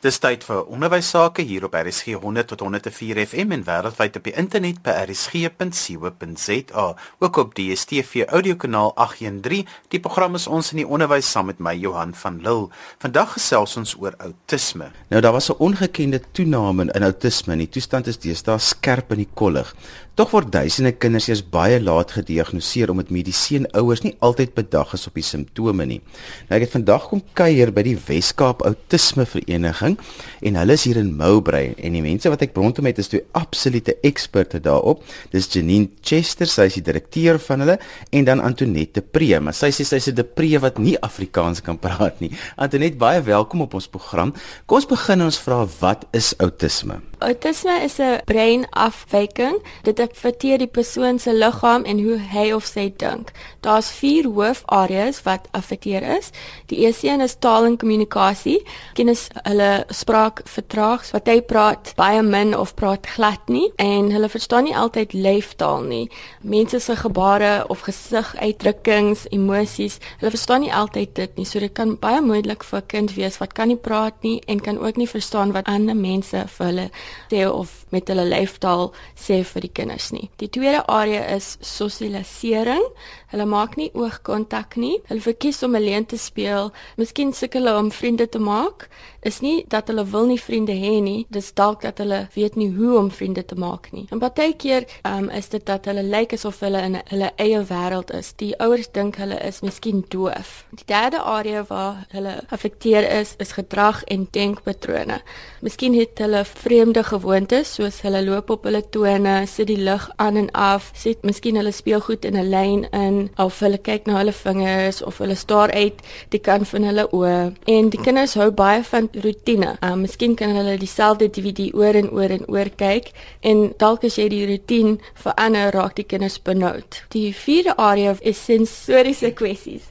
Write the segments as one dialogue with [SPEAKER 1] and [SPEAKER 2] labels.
[SPEAKER 1] Dis tyd vir onderwys sake hier op RSG 100 tot 104 FM en wêreldwyd op die internet by rsg.co.za. Ook op die DStv audiokanaal 813. Die program is ons in die onderwys saam met my Johan van Lille. Vandag gesels ons oor outisme. Nou daar was 'n ongekende toename in outisme. Die toestand is deesdae skerp in die kollig. Tog word duisende kinders eers baie laat gediagnoseer omdat medisyne ouers nie altyd bedag is op die simptome nie. Nou ek het vandag kom kuier by die Wes-Kaap Autisme Vereniging en hulle is hier in Mowbray en die mense wat ek rondom het is twee absolute eksperte daarop. Dis Janine Chester, sy is die direkteur van hulle en dan Antoinette Pre, maar sy sê sy's 'n depree wat nie Afrikaans kan praat nie. Antoinette, baie welkom op ons program. Kom ons begin ons vra wat is outisme?
[SPEAKER 2] Autisme is 'n breinafwyking. Dit affekteer die persoon se liggaam en hoe hy of sy dink. Daar's 4 hoofareas wat affekteer is. Die eerste een is taal en kommunikasie. Kinders hulle spraak vertraag, wat hy praat baie min of praat glad nie en hulle verstaan nie altyd lyftaal nie. Mense se gebare of gesiguitdrukkings, emosies, hulle verstaan nie altyd dit nie. So dit kan baie moeilik vir 'n kind wees wat kan nie praat nie en kan ook nie verstaan wat ander mense vir hulle sê of met hulle lyfstaal sê vir die kinders nie. Die tweede area is sosialisering. Hulle maak nie oogkontak nie. Hulle verkies om alleen te speel. Miskien sukkel hulle om vriende te maak. Is nie dat hulle wil nie vriende hê nie, dis dalk dat hulle weet nie hoe om vriende te maak nie. En baie keer um, is dit dat hulle lyk asof hulle in hulle eie wêreld is. Die ouers dink hulle is miskien doof. Die derde area waar hulle affekteer is, is gedrag en denkpatrone. Miskien het hulle vreemde gewoontes soos hulle loop op hulle tone, sit die lig aan en af, sit miskien hulle speelgoed in 'n lyn in of hulle kyk na hulle vingers of hulle staar uit die kant van hulle oë en die kinders hou baie van rotine. Uh, miskien kan hulle dieselfde DVD oor en oor en oor kyk en dalk as jy die rotine verander raak die kinders benoud. Die vierde area is sensoriese kwessies.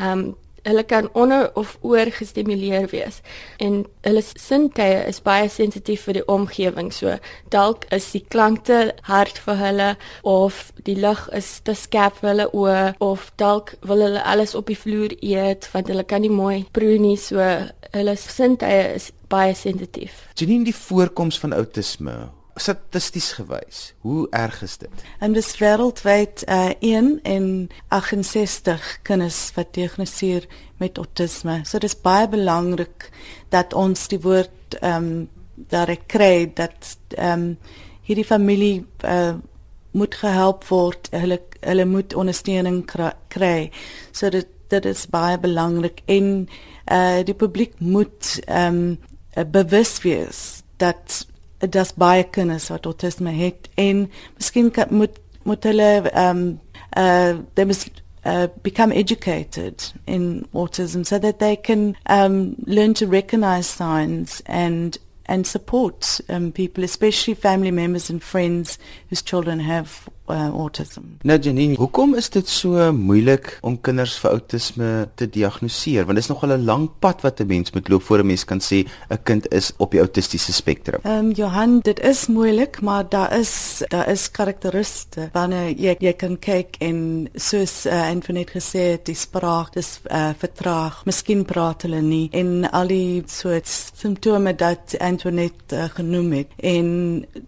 [SPEAKER 2] Um hulle kan onder of oor gestimuleer wees en hulle sintuie is baie sensitief vir die omgewing so dalk is die klanke hard vir hulle of die lig is te skerp vir hulle oë of dalk wil hulle alles op die vloer eet want hulle kan nie mooi proe nie so hulle sintuie is baie sensitief.
[SPEAKER 1] Janine die voorkoms van outisme statisties gewys. Hoe erg is dit?
[SPEAKER 3] En dis wêreldwyd uh, 1 in 68 kinders wat diagnoseer met autisme. So dis baie belangrik dat ons die woord ehm um, daar kry dat ehm um, hierdie familie uh, moet gehelp word. Hulle hulle moet ondersteuning kry. So dit dit is baie belangrik en uh, die publiek moet ehm um, bewus wees dat das baie kinders wat autisme het en miskien moet moet hulle um uh they must uh, become educated in autism so that they can um learn to recognize signs and and support um, people especially family members and friends whose children have uh, autism.
[SPEAKER 1] Nou Janine, hoekom is dit so moeilik om kinders vir outisme te diagnoseer? Want dit is nogal 'n lang pad wat 'n mens moet loop voor 'n mens kan sê 'n kind is op die autistiese spektrum.
[SPEAKER 3] Ehm um, Johan, dit is moeilik, maar daar is daar is karakteristieke wanneer jy jy kan kyk en soos uh, Antoinette gesê het, die spraak is uh, vertraag. Miskien praat hulle nie en al die soort simptome dat Antoinette uh, genoem het en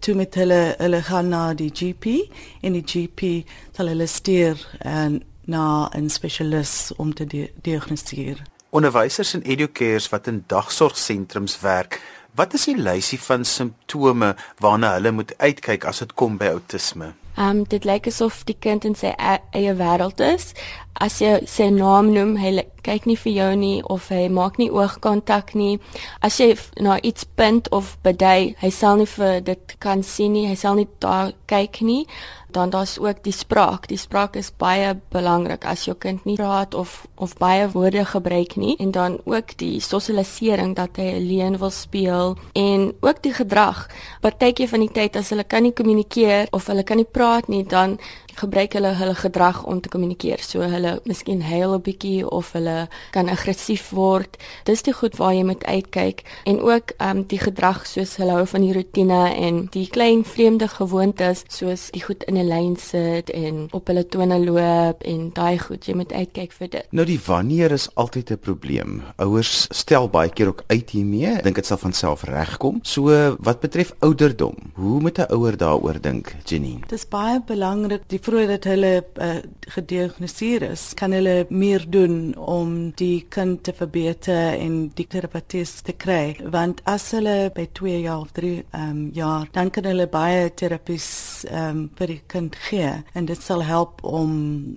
[SPEAKER 3] toe met hulle hulle gaan na die GP en die GP sal hulle stuur en na 'n spesialis om te di diagnoseer.
[SPEAKER 1] Onderwysers en educators wat in dagsorgsentrums werk, wat is die lysie van simptome waarna hulle moet uitkyk as dit kom by outisme?
[SPEAKER 2] Ehm um, dit lyk asof die kind in sy e-, eie wêreld is. As jy sy naam noem, hy kyk nie vir jou nie of hy maak nie oogkontak nie. As jy na iets punt of bedui, hy sal nie vir dit kan sien nie. Hy sal nie daar kyk nie dan daar's ook die spraak. Die spraak is baie belangrik as jou kind nie praat of of baie woorde gebruik nie en dan ook die sosialisering dat hy alleen wil speel en ook die gedrag. Partykeer van die tyd as hulle kan nie kommunikeer of hulle kan nie praat nie, dan gebruik hulle hulle gedrag om te kommunikeer. So hulle miskien huil 'n bietjie of hulle kan aggressief word. Dis die goed waar jy moet uitkyk en ook ehm um, die gedrag soos hulle hou van die rotine en die klein vreemde gewoontes soos die goed in 'n lyn sit en op hulle tone loop en daai goed. Jy moet uitkyk vir dit.
[SPEAKER 1] Nou die wanneer is altyd 'n probleem. Ouers stel baie keer ook uit hiermee. Ek dink dit sal van self regkom. So wat betref ouderdom, hoe moet 'n ouer daaroor dink, Janine?
[SPEAKER 3] Dit is baie belangrik die vroeër dat hulle uh, gediagnoseer is, kan hulle meer doen om die kind te verbeter en die terapeut te kry. Want as hulle by 2 jaar of 3 um, jaar, dan kan hulle baie terapies um, vir die kind gee en dit sal help om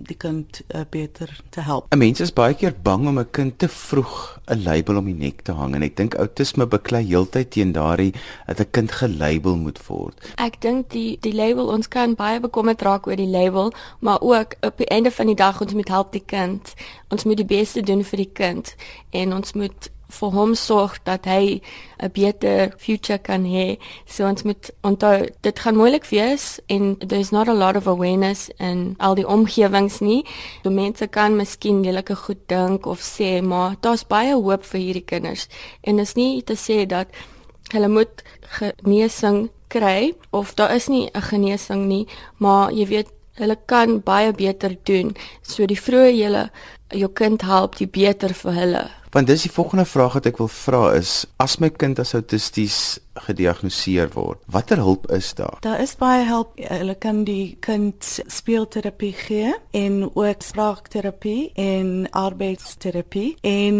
[SPEAKER 3] die kind uh, beter te help.
[SPEAKER 1] 'n Mens is baie keer bang om 'n kind te vroeg 'n label om die nek te hang en ek dink outisme beklei heeltyd teen daardie dat 'n kind gelabel moet word.
[SPEAKER 2] Ek dink die die label ons kan baie bekommerd raak oor die label, maar ook op die einde van die dag ons moet help die kind. Ons moet die beste doen vir die kind en ons moet vir hom sorg dat hy 'n beter future kan hê. So ons moet onthou dit gaan moeilik wees en there's not a lot of awareness in al die omgewings nie. So mense kan miskien lelike goed dink of sê, maar daar's baie hoop vir hierdie kinders. En is nie te sê dat hulle moet genesing kry of daar is nie 'n genesing nie, maar jy weet hulle kan baie beter doen. So die vroeë jy jou kind help, die beter vir hulle.
[SPEAKER 1] Want dis die volgende vraag wat ek wil vra is, as my kind as autisties gediagnoseer word, watter hulp is daar?
[SPEAKER 3] Daar is baie hulp. Hulle kan die kind speelterapie gee en ook spraakterapie en arbeidsterapie en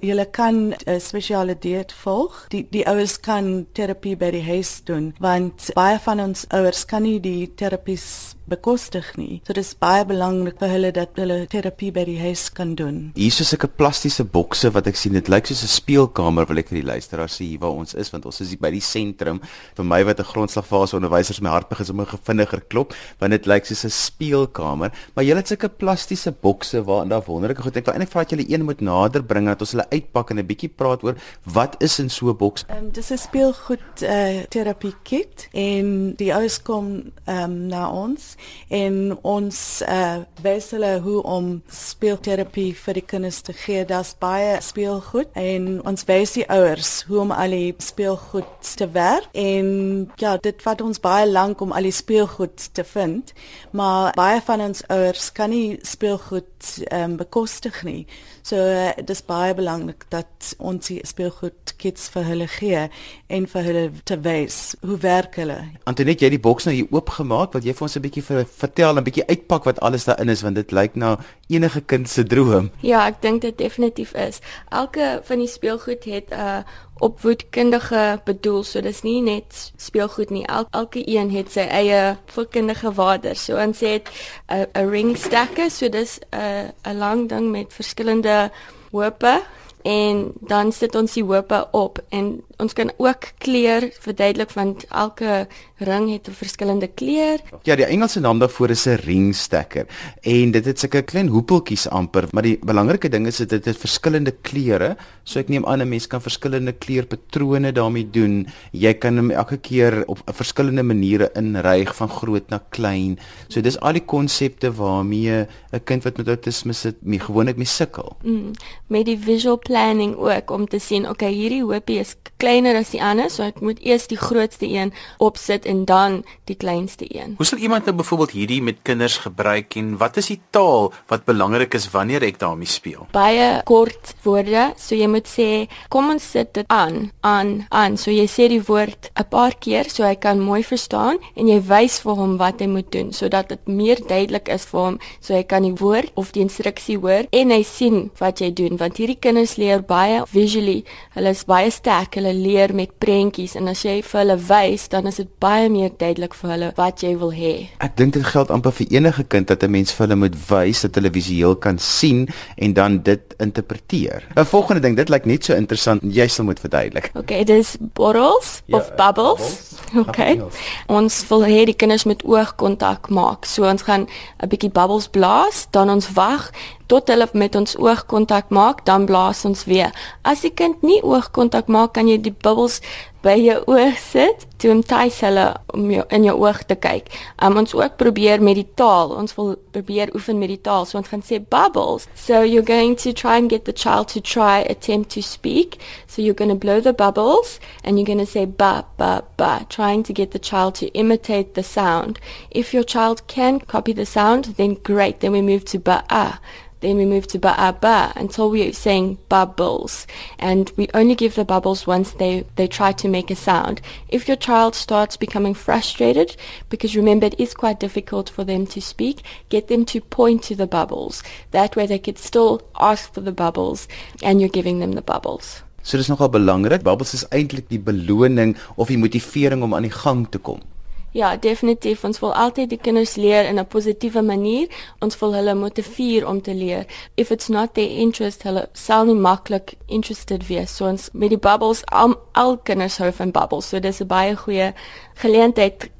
[SPEAKER 3] hulle kan 'n spesiale dieet volg. Die die ouers kan terapie by die huis doen want baie van ons ouers kan nie die terapies bekostig nie. So dis baie belangrik vir hulle dat hulle terapie by die huis kan doen.
[SPEAKER 1] Hier is 'n plastiese bokse wat ek sien. Dit lyk soos 'n speelkamer wil ek vir die luisteraars sê hier waar ons is want ons is by die sentrum. Vir my wat 'n grondslagfase onderwysers my hart begin sommer gevinniger klop want dit lyk soos 'n speelkamer. Maar julle het sulke plastiese bokse waarin daar wonderlike goed. Ek wil eintlik vra dat julle een moet nader bring dat ons hulle uitpak en 'n bietjie praat oor wat is in so 'n boks.
[SPEAKER 3] Ehm um, dis 'n speelgoed uh, terapie kit en die ouers kom ehm um, na ons en ons uh, wys hulle hoe om speelterapie vir die kinders te gee. Daar's baie speelgoed en ons wys die ouers hoe om al die speelgoed te werk en ja, dit vat ons baie lank om al die speelgoed te vind, maar baie van ons ouers kan nie speelgoed ehm um, bekostig nie. So uh, dis baie belangrik dat ons die speelgoed kits vir hulle gee en vir hulle te wys hoe werk hulle.
[SPEAKER 1] Antoinette, jy het die boks nou hier oopgemaak, wil jy vir ons 'n bietjie vertel en 'n bietjie uitpak wat alles daarin is want dit lyk na enige kind se droom.
[SPEAKER 2] Ja, ek dink dit definitief is. Elke van die speelgoed het 'n uh, opvoedkundige bedoel, so dis nie net speelgoed nie. El elke een het sy eie opvoedkundige waarde. So ons het 'n 'n ring stacker, so dis 'n 'n lang ding met verskillende hoope en dan sit ons die hoope op en ons kan ook kleur verduidelik want elke ring het 'n verskillende kleur.
[SPEAKER 1] Ja, die Engelse naam daarvoor is 'n ring stacker en dit het sulke klein hoepeltjies amper, maar die belangrike ding is dit het, het verskillende kleure, so ek neem aan 'n mens kan verskillende kleurpatrone daarmee doen. Jy kan hom elke keer op verskillende maniere inryg van groot na klein. So dis al die konsepte waarmee 'n kind wat met autisme sit, mee gewoonlik mee sukkel.
[SPEAKER 2] Mm, met die visual planning ook om te sien, okay, hierdie hoopie is kleiner as die ander, so ek moet eers die grootste een opsit en dan die kleinste een.
[SPEAKER 1] Hoe sal iemand nou byvoorbeeld hierdie met kinders gebruik en wat is die taal wat belangrik is wanneer ek daarmee speel?
[SPEAKER 2] Baie kort woorde, so jy moet sê kom ons sit dit aan, aan, aan. So jy sê die woord 'n paar keer so hy kan mooi verstaan en jy wys vir hom wat hy moet doen sodat dit meer duidelik is vir hom so hy kan die woord of die instruksie hoor en hy sien wat jy doen want hierdie kinders leer baie visually. Hulle is baie sterk, hulle leer met prentjies en as jy vir hulle wys, dan is dit baie baie meer duidelik vir hulle wat jy wil hê.
[SPEAKER 1] Ek dink dit geld amper vir enige kind dat 'n mens vir hulle moet wys dat hulle visueel kan sien en dan dit interpreteer. 'n Volgende ding, dit lyk net so interessant, jy sal moet verduidelik.
[SPEAKER 2] Okay, dis bottles ja, of bubbles. bubbles. Okay. Ons wil hê die kinders moet oogkontak maak. So ons gaan 'n bietjie bubbles blaas, dan ons wag tot hulle met ons oogkontak maak, dan blaas ons weer. As die kind nie oogkontak maak, kan jy die bubbels by jou oog sit toe om tuis hulle om jou in jou oog te kyk. Um, ons ook probeer met die taal. Ons wil probeer oefen met die taal. So ons gaan sê bubbles. So you're going to try and get the child to try attempt to speak. So you're going to blow the bubbles and you're going to say ba ba ba trying to get the child to imitate the sound. If your child can copy the sound, then great. Then we move to ba ah. Then we move to ba ba until we're saying bubbles. And we only give the bubbles once they, they try to make a sound. If your child starts becoming frustrated, because remember it is quite difficult for them to speak, get them to point to the bubbles. That way they could still ask for the bubbles and you're giving them the bubbles.
[SPEAKER 1] So dis nogal belangrik. Bubbles is eintlik die beloning of die motivering om aan die gang te kom.
[SPEAKER 2] Ja, definitief. Ons wil altyd die kinders leer in 'n positiewe manier. Ons wil hulle motiveer om te leer. If it's not their interest, hulle sal nie maklik interested wees. So ons met die bubbles al, al kinders hou van bubbles. So dis 'n baie goeie geleentheid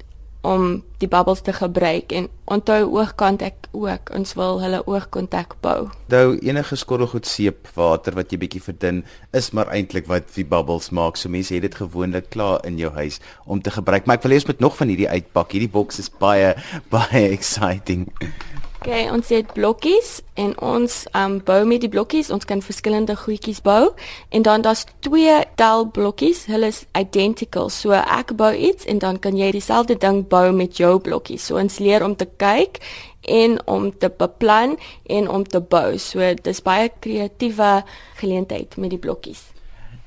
[SPEAKER 2] om die bubbles te gebruik en onthou oogkontak ook ons wil hulle oogkontak bou.
[SPEAKER 1] Nou enige skottelgoed seep water wat jy bietjie verdun is maar eintlik wat die bubbles maak. So mense het dit gewoonlik klaar in jou huis om te gebruik. Maar ek wil eers met nog van hierdie uitpak. Hierdie boks is baie baie exciting.
[SPEAKER 2] Okay, ons het blokkies en ons um bou met die blokkies. Ons kan verskillende goedjies bou en dan daar's twee tel blokkies. Hulle is identical. So ek bou iets en dan kan jy dieselfde ding bou met jou blokkies. So ons leer om te kyk en om te beplan en om te bou. So dis baie kreatiewe geleentheid met die blokkies.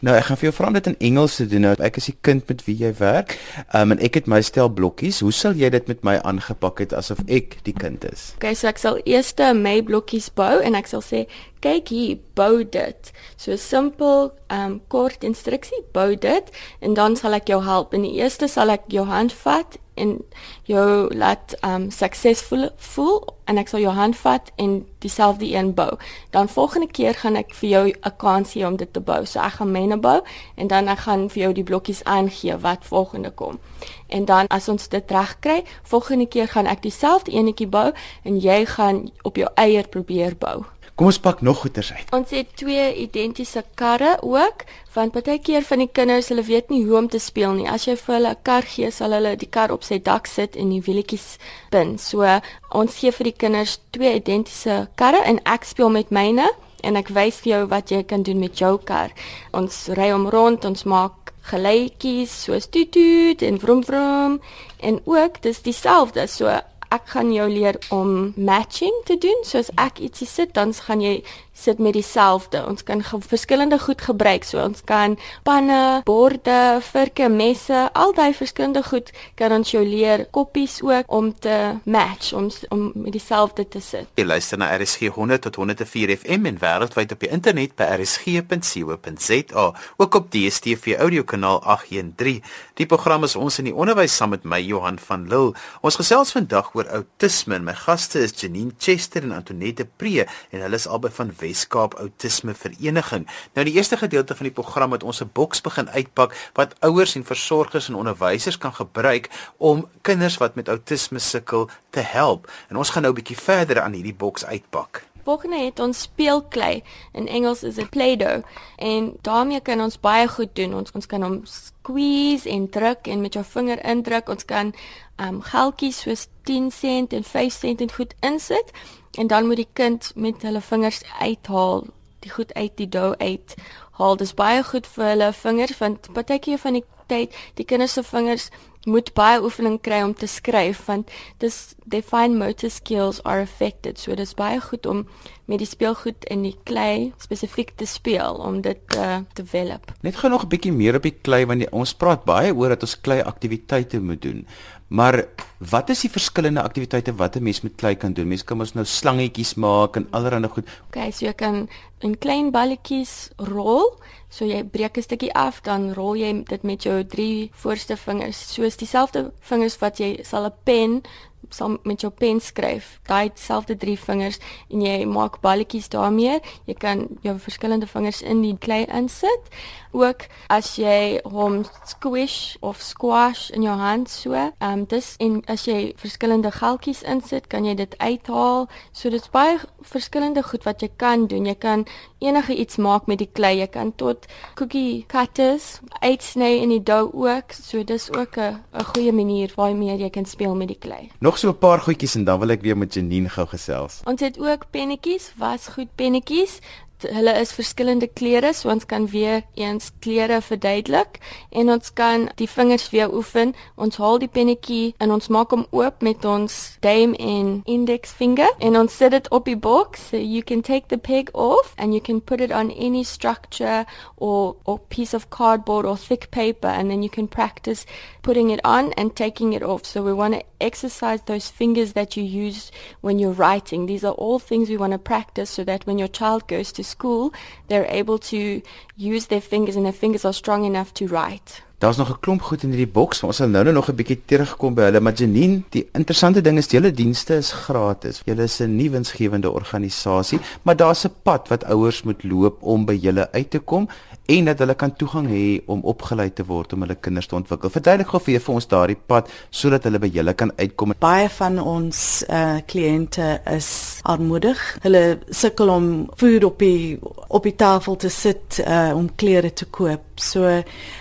[SPEAKER 1] Nou ek gaan vir jou vra om dit in Engels te doen. Nou ek is die kind met wie jy werk. Um en ek het my stel blokkies. Hoe sal jy dit met my aangepak het asof ek die kind is?
[SPEAKER 2] Okay, so ek sal eers my blokkies bou en ek sal sê kyk hier, bou dit. So simpel um kort instruksie, bou dit en dan sal ek jou help. In die eerste sal ek jou hand vat en jou laat um suksesvol voel en ek sal jou hand vat en dieselfde een bou. Dan volgende keer gaan ek vir jou 'n kans gee om dit te bou. So ek gaan myne bou en dan ek gaan vir jou die blokkies aangee wat volgende kom. En dan as ons dit reg kry, volgende keer gaan ek dieselfde enetjie bou en jy gaan op jou eie probeer bou.
[SPEAKER 1] Kom ons pak nog goeters uit.
[SPEAKER 2] Ons het twee identiese karre ook, want baie keer van die kinders, hulle weet nie hoe om te speel nie. As jy vir hulle 'n kar gee, sal hulle die kar op sy dak sit en die wieltjies spin. So ons gee vir die kinders twee identiese karre en ek speel met myne en ek wys vir jou wat jy kan doen met jou kar. Ons ry hom rond, ons maak geluidjies soos toet toet en vroom vroom en ook dis dieselfde. So ek gaan jou leer om matching te doen. So as ek ietsie sit, dan gaan jy sit met dieselfde. Ons kan verskillende goed gebruik. So ons kan panne, borde, virke, messe, al daai verskillende goed kan ons jou leer koppies ook om te match om om met dieselfde te sit.
[SPEAKER 1] Jy luister na RSG 100 tot 104 FM en wêreldwyd op die internet by rsg.co.za, ook op DStv audiokanaal 813. Die program is ons in die onderwys saam met my Johan van Lille. Ons gesels vandag oor outisme. My gaste is Janine Chester en Antoinette Pre en hulle is albei van Weskaap Autisme Vereniging. Nou die eerste gedeelte van die program het ons 'n boks begin uitpak wat ouers en versorgers en onderwysers kan gebruik om kinders wat met outisme sukkel te help. En ons gaan nou 'n bietjie verder aan hierdie boks uitpak.
[SPEAKER 2] Volgende het ons speelklei. In Engels is dit play-doh en daarmee kan ons baie goed doen. Ons ons kan hom squeeze en druk en met jou vinger indruk. Ons kan um geldjies soos 10 sent en 5 sent en goed insit en dan moet die kind met hulle vingers uithaal die goed uit die dou uit haal. Dis baie goed vir hulle vingers want partykeer van die tyd die kinders se vingers moet baie oefening kry om te skryf want dis their fine motor skills are affected so dis baie goed om met die speelgoed in die klei spesifiek te speel om dit te uh, develop
[SPEAKER 1] net gou nog 'n bietjie meer op die klei want die, ons praat baie oor dat ons klei aktiwiteite moet doen Maar wat is die verskillende aktiwiteite wat 'n mens met klei kan doen? Mens kan mos nou slangetjies maak en allerlei goed.
[SPEAKER 2] Okay, so jy kan in klein balletjies rol. So jy breek 'n stukkie af, dan rol jy dit met jou drie voorste vingers, soos dieselfde vingers wat jy sal 'n pen saam met jou pen skryf, daai selfde drie vingers en jy maak balletjies daarmee. Jy kan jou verskillende vingers in die klei insit. Ook as jy hom squish of squash in jou hand so, ehm um, dis en as jy verskillende geltjies insit, kan jy dit uithaal. So dit's baie verskillende goed wat jy kan doen. Jy kan enige iets maak met die klei. Jy kan tot cookie cutters uitsny in die dou ook. So dis ook 'n 'n goeie manier waarmee jy kan speel met die klei.
[SPEAKER 1] Nog so 'n paar goedjies en dan wil ek weer met Janine gou gesels.
[SPEAKER 2] Ons het ook pennetjies, wasgoed pennetjies hulle is verskillende kleure, so ons kan weer eens kleure verduidelik en ons kan die vingers weer oefen. Ons haal die pennetjie en ons maak hom oop met ons duim en index finger en ons sit dit op die box. So you can take the peg off and you can put it on any structure or or piece of cardboard or thick paper and then you can practice putting it on and taking it off. So we want to exercise those fingers that you use when you're writing. These are all things we want to practice so that when your child goes to school, they're able to use their fingers and their fingers are strong enough to write.
[SPEAKER 1] Daar's nog 'n klomp goed in hierdie boks, maar ons sal nou-nou nog 'n bietjie terugkom by hulle. Maar Janine, die interessante ding is julle dienste is gratis. Julle is 'n nie winsgewende organisasie, maar daar's 'n pad wat ouers moet loop om by julle uit te kom en dat hulle kan toegang hê om opgelei te word om hulle kinders te ontwikkel. Verduidelik gou vir ons daardie pad sodat hulle by julle kan uitkom.
[SPEAKER 3] Baie van ons uh kliënte is armoedig. Hulle sukkel om voed op die op die tafel te sit uh om klere te koop. So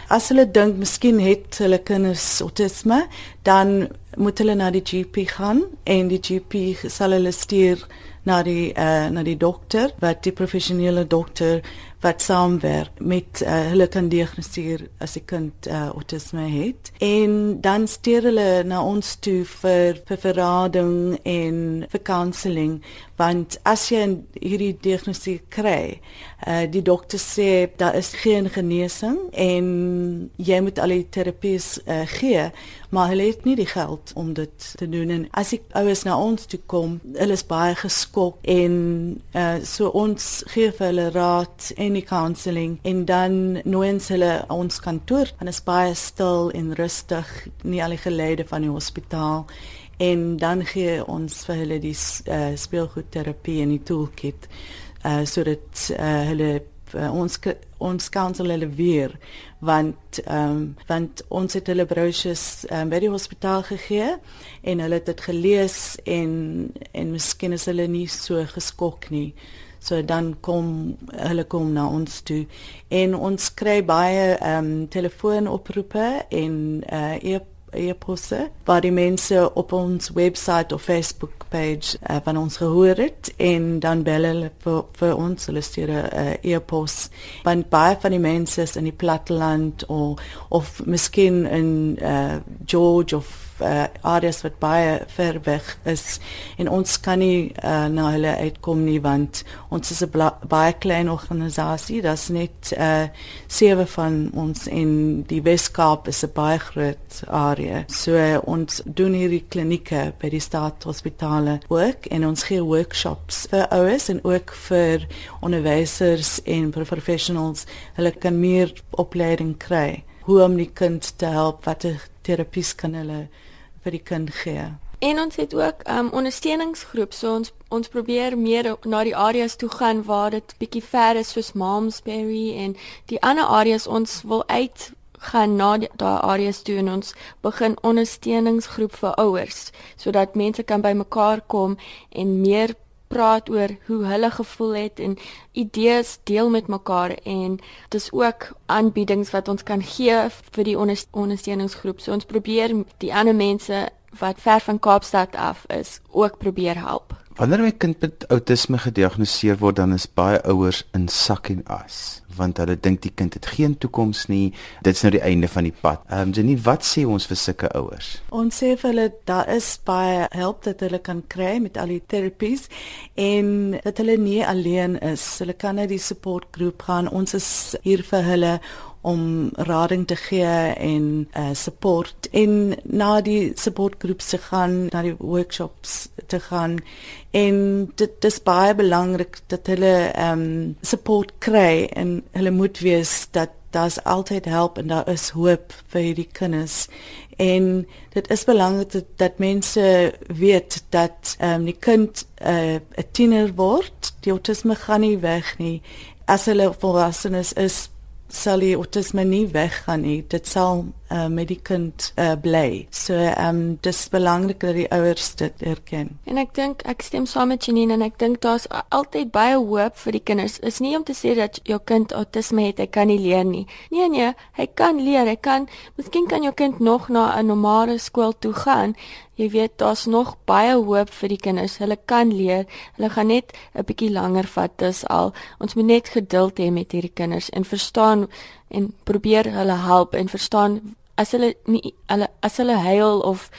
[SPEAKER 3] as hulle dink miskien het hulle kinders autisme, dan moet hulle na die GP gaan en die GP sal hulle stuur na die uh, na die dokter wat die professionele dokter wat saamwerk met uh, hulle kan diagnoseer as 'n kind uh, autisme het. En dan stuur hulle na ons toe vir vir verrading en vir counselling want as jy hierdie diagnose kry uh, die dokter sê daar is geen genesing en jy moet al die terapies uh, gee maar hulle het nie die geld om dit te doen en as ek ouers na ons toe kom hulle is baie geskok en uh, so ons gee vir hulle raad en die counselling en dan nooit hulle ons kantoor en is baie stil en rustig nie al die geleide van die hospitaal. En dan gee ons vir hulle die uh, speelgoedterapie en die toolkit uh, sodat uh, hulle uh, ons ons counsel hulle weer want um, want ons het hulle brochures um, by die hospitaal gegee en hulle het dit gelees en en miskien is hulle nie so geskok nie. So dan kom hulle kom na ons toe. En ons kry baie ehm um, telefoonoproepe en uh, e e-posse waar die mense op ons webwerf of Facebook page uh, van ons gehoor het en dan bel hulle vir, vir ons. Hulle stuur 'n uh, e-pos. Want baie van die mense is in die platteland of of miskien in uh, George of uh, areas wat baie ver weg is. En ons kan nie uh, na hulle uitkom nie want ons is 'n baie klein organisasie daar's net uh, sewe van ons in die Weskaap is 'n baie groot area. So uh, ons doen hierdie klinieke by die staatshospitale ook en ons gee workshops vir ouers en ook vir onderwysers en professionals. Hulle kan meer opleiding kry. Hoe om die kind te help watter terapies kan hulle vir die kind gee.
[SPEAKER 2] En ons het ook 'n um, ondersteuningsgroep, so ons ons probeer meer na die areas toe gaan waar dit bietjie ver is soos Malmesbury en die ander areas ons wil uit gaan na daai areas toe en ons begin ondersteuningsgroep vir ouers sodat mense kan bymekaar kom en meer praat oor hoe hulle gevoel het en idees deel met mekaar en dis ook aanbiedings wat ons kan gee vir die ondersteuningsgroep. So ons probeer die ander mense wat ver van Kaapstad af is ook probeer help.
[SPEAKER 1] Wanneer 'n kind met outisme gediagnoseer word, dan is baie ouers in sak en as want hulle dink die kind het geen toekoms nie. Dit's nou die einde van die pad. Ehm um, Jenny, wat sê ons vir sulke ouers?
[SPEAKER 3] Ons sê vir hulle daar is baie hulp dat hulle kan kry met al die terapies en dat hulle nie alleen is. Hulle kan na die supportgroep gaan. Ons is hier vir hulle om rading te gee en uh, support en na die supportgroep se gaan na die workshops te gaan en dit dis baie belangrik dat hulle ehm um, support kry en hulle moet weet dat daar's altyd hulp en daar is hoop vir hierdie kinders. En dit is belangrik dat, dat mense weet dat ehm um, die kind eh, 'n uh, tiener word, die autisme gaan nie weg nie. As hulle volwassenes is, sal die autisme nie weggaan nie. Dit sal uh, met die kind uh, bly. So ehm um, dis belangrik dat die ouers dit erken.
[SPEAKER 2] En ek dink ek stem saam met Janine en ek dink daar's altyd baie hoop vir die kinders. Is nie om te sê dat jou kind autisme het, hy kan nie leer nie. Nee nee, hy kan leer. Hy kan Miskien kan jou kind nog na 'n normale skool toe gaan. Jy weet daar's nog baie hoop vir die kinders. Hulle kan leer. Hulle gaan net 'n bietjie langer vat. Dis al. Ons moet net geduld hê met hierdie kinders en verstaan en probeer hulle help en verstaan as hulle nie hulle as hulle huil of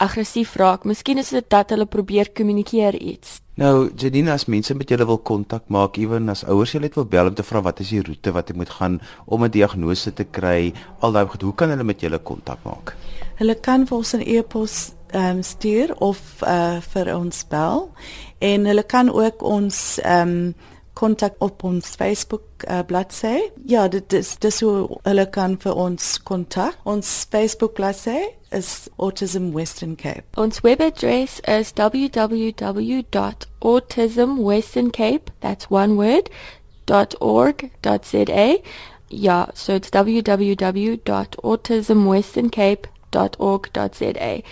[SPEAKER 2] aggressief raak, miskien is dit dat hulle probeer kommunikeer iets.
[SPEAKER 1] Nou, Jadina, as mense met julle wil kontak maak, ewen as ouers julle wil bel om te vra wat is die roete wat jy moet gaan om 'n diagnose te kry, al daai goed, hoe kan hulle met julle kontak maak?
[SPEAKER 3] Hulle kan vir ons 'n e-pos um, stuur of uh, vir ons bel en hulle kan ook ons ehm um, kontak op ons Facebook uh, bladsy. Ja, dit is dis hoe hulle kan vir ons kontak. Ons Facebook bladsy is Autism Western Cape.
[SPEAKER 2] Ons webadres is www.autismwesterncape, that's one word, .org.za. Ja, so it's www.autismwesterncape.org.za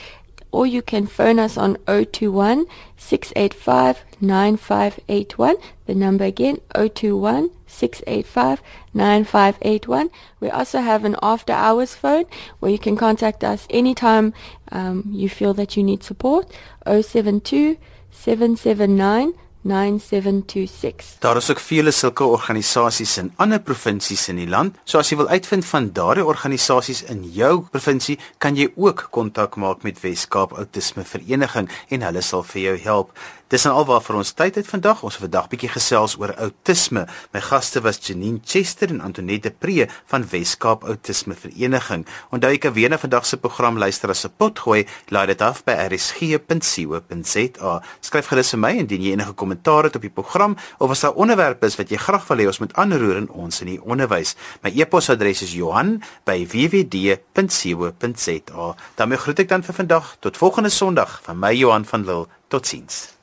[SPEAKER 2] or you can phone us on 021 685 9581. The number again 021 685 9581. We also have an after hours phone where you can contact us anytime um, you feel that you need support 072 779 9726.
[SPEAKER 1] Daar is ook vele sulke organisasies in ander provinsies in die land. So as jy wil uitvind van daardie organisasies in jou provinsie, kan jy ook kontak maak met Weskaap Autisme Vereniging en hulle sal vir jou help. Dis en alwaar vir ons tyd het vandag. Ons het vandag bietjie gesels oor outisme. My gaste was Janine Chester en Antoinette Pre van Weskaap Autisme Vereniging. Onthou jy kan weer na vandag se program luister as 'n potgooi. Laai dit af by rsg.co.za. Skryf gerus vir my indien jy enige kommentaar het op die program of as daar onderwerpe is wat jy graag wil hê ons moet aanroer in ons in die onderwys. My e-posadres is Johan@wwd.co.za. daarmee groet ek dan vir vandag tot volgende Sondag van my Johan van Lille. Totsiens.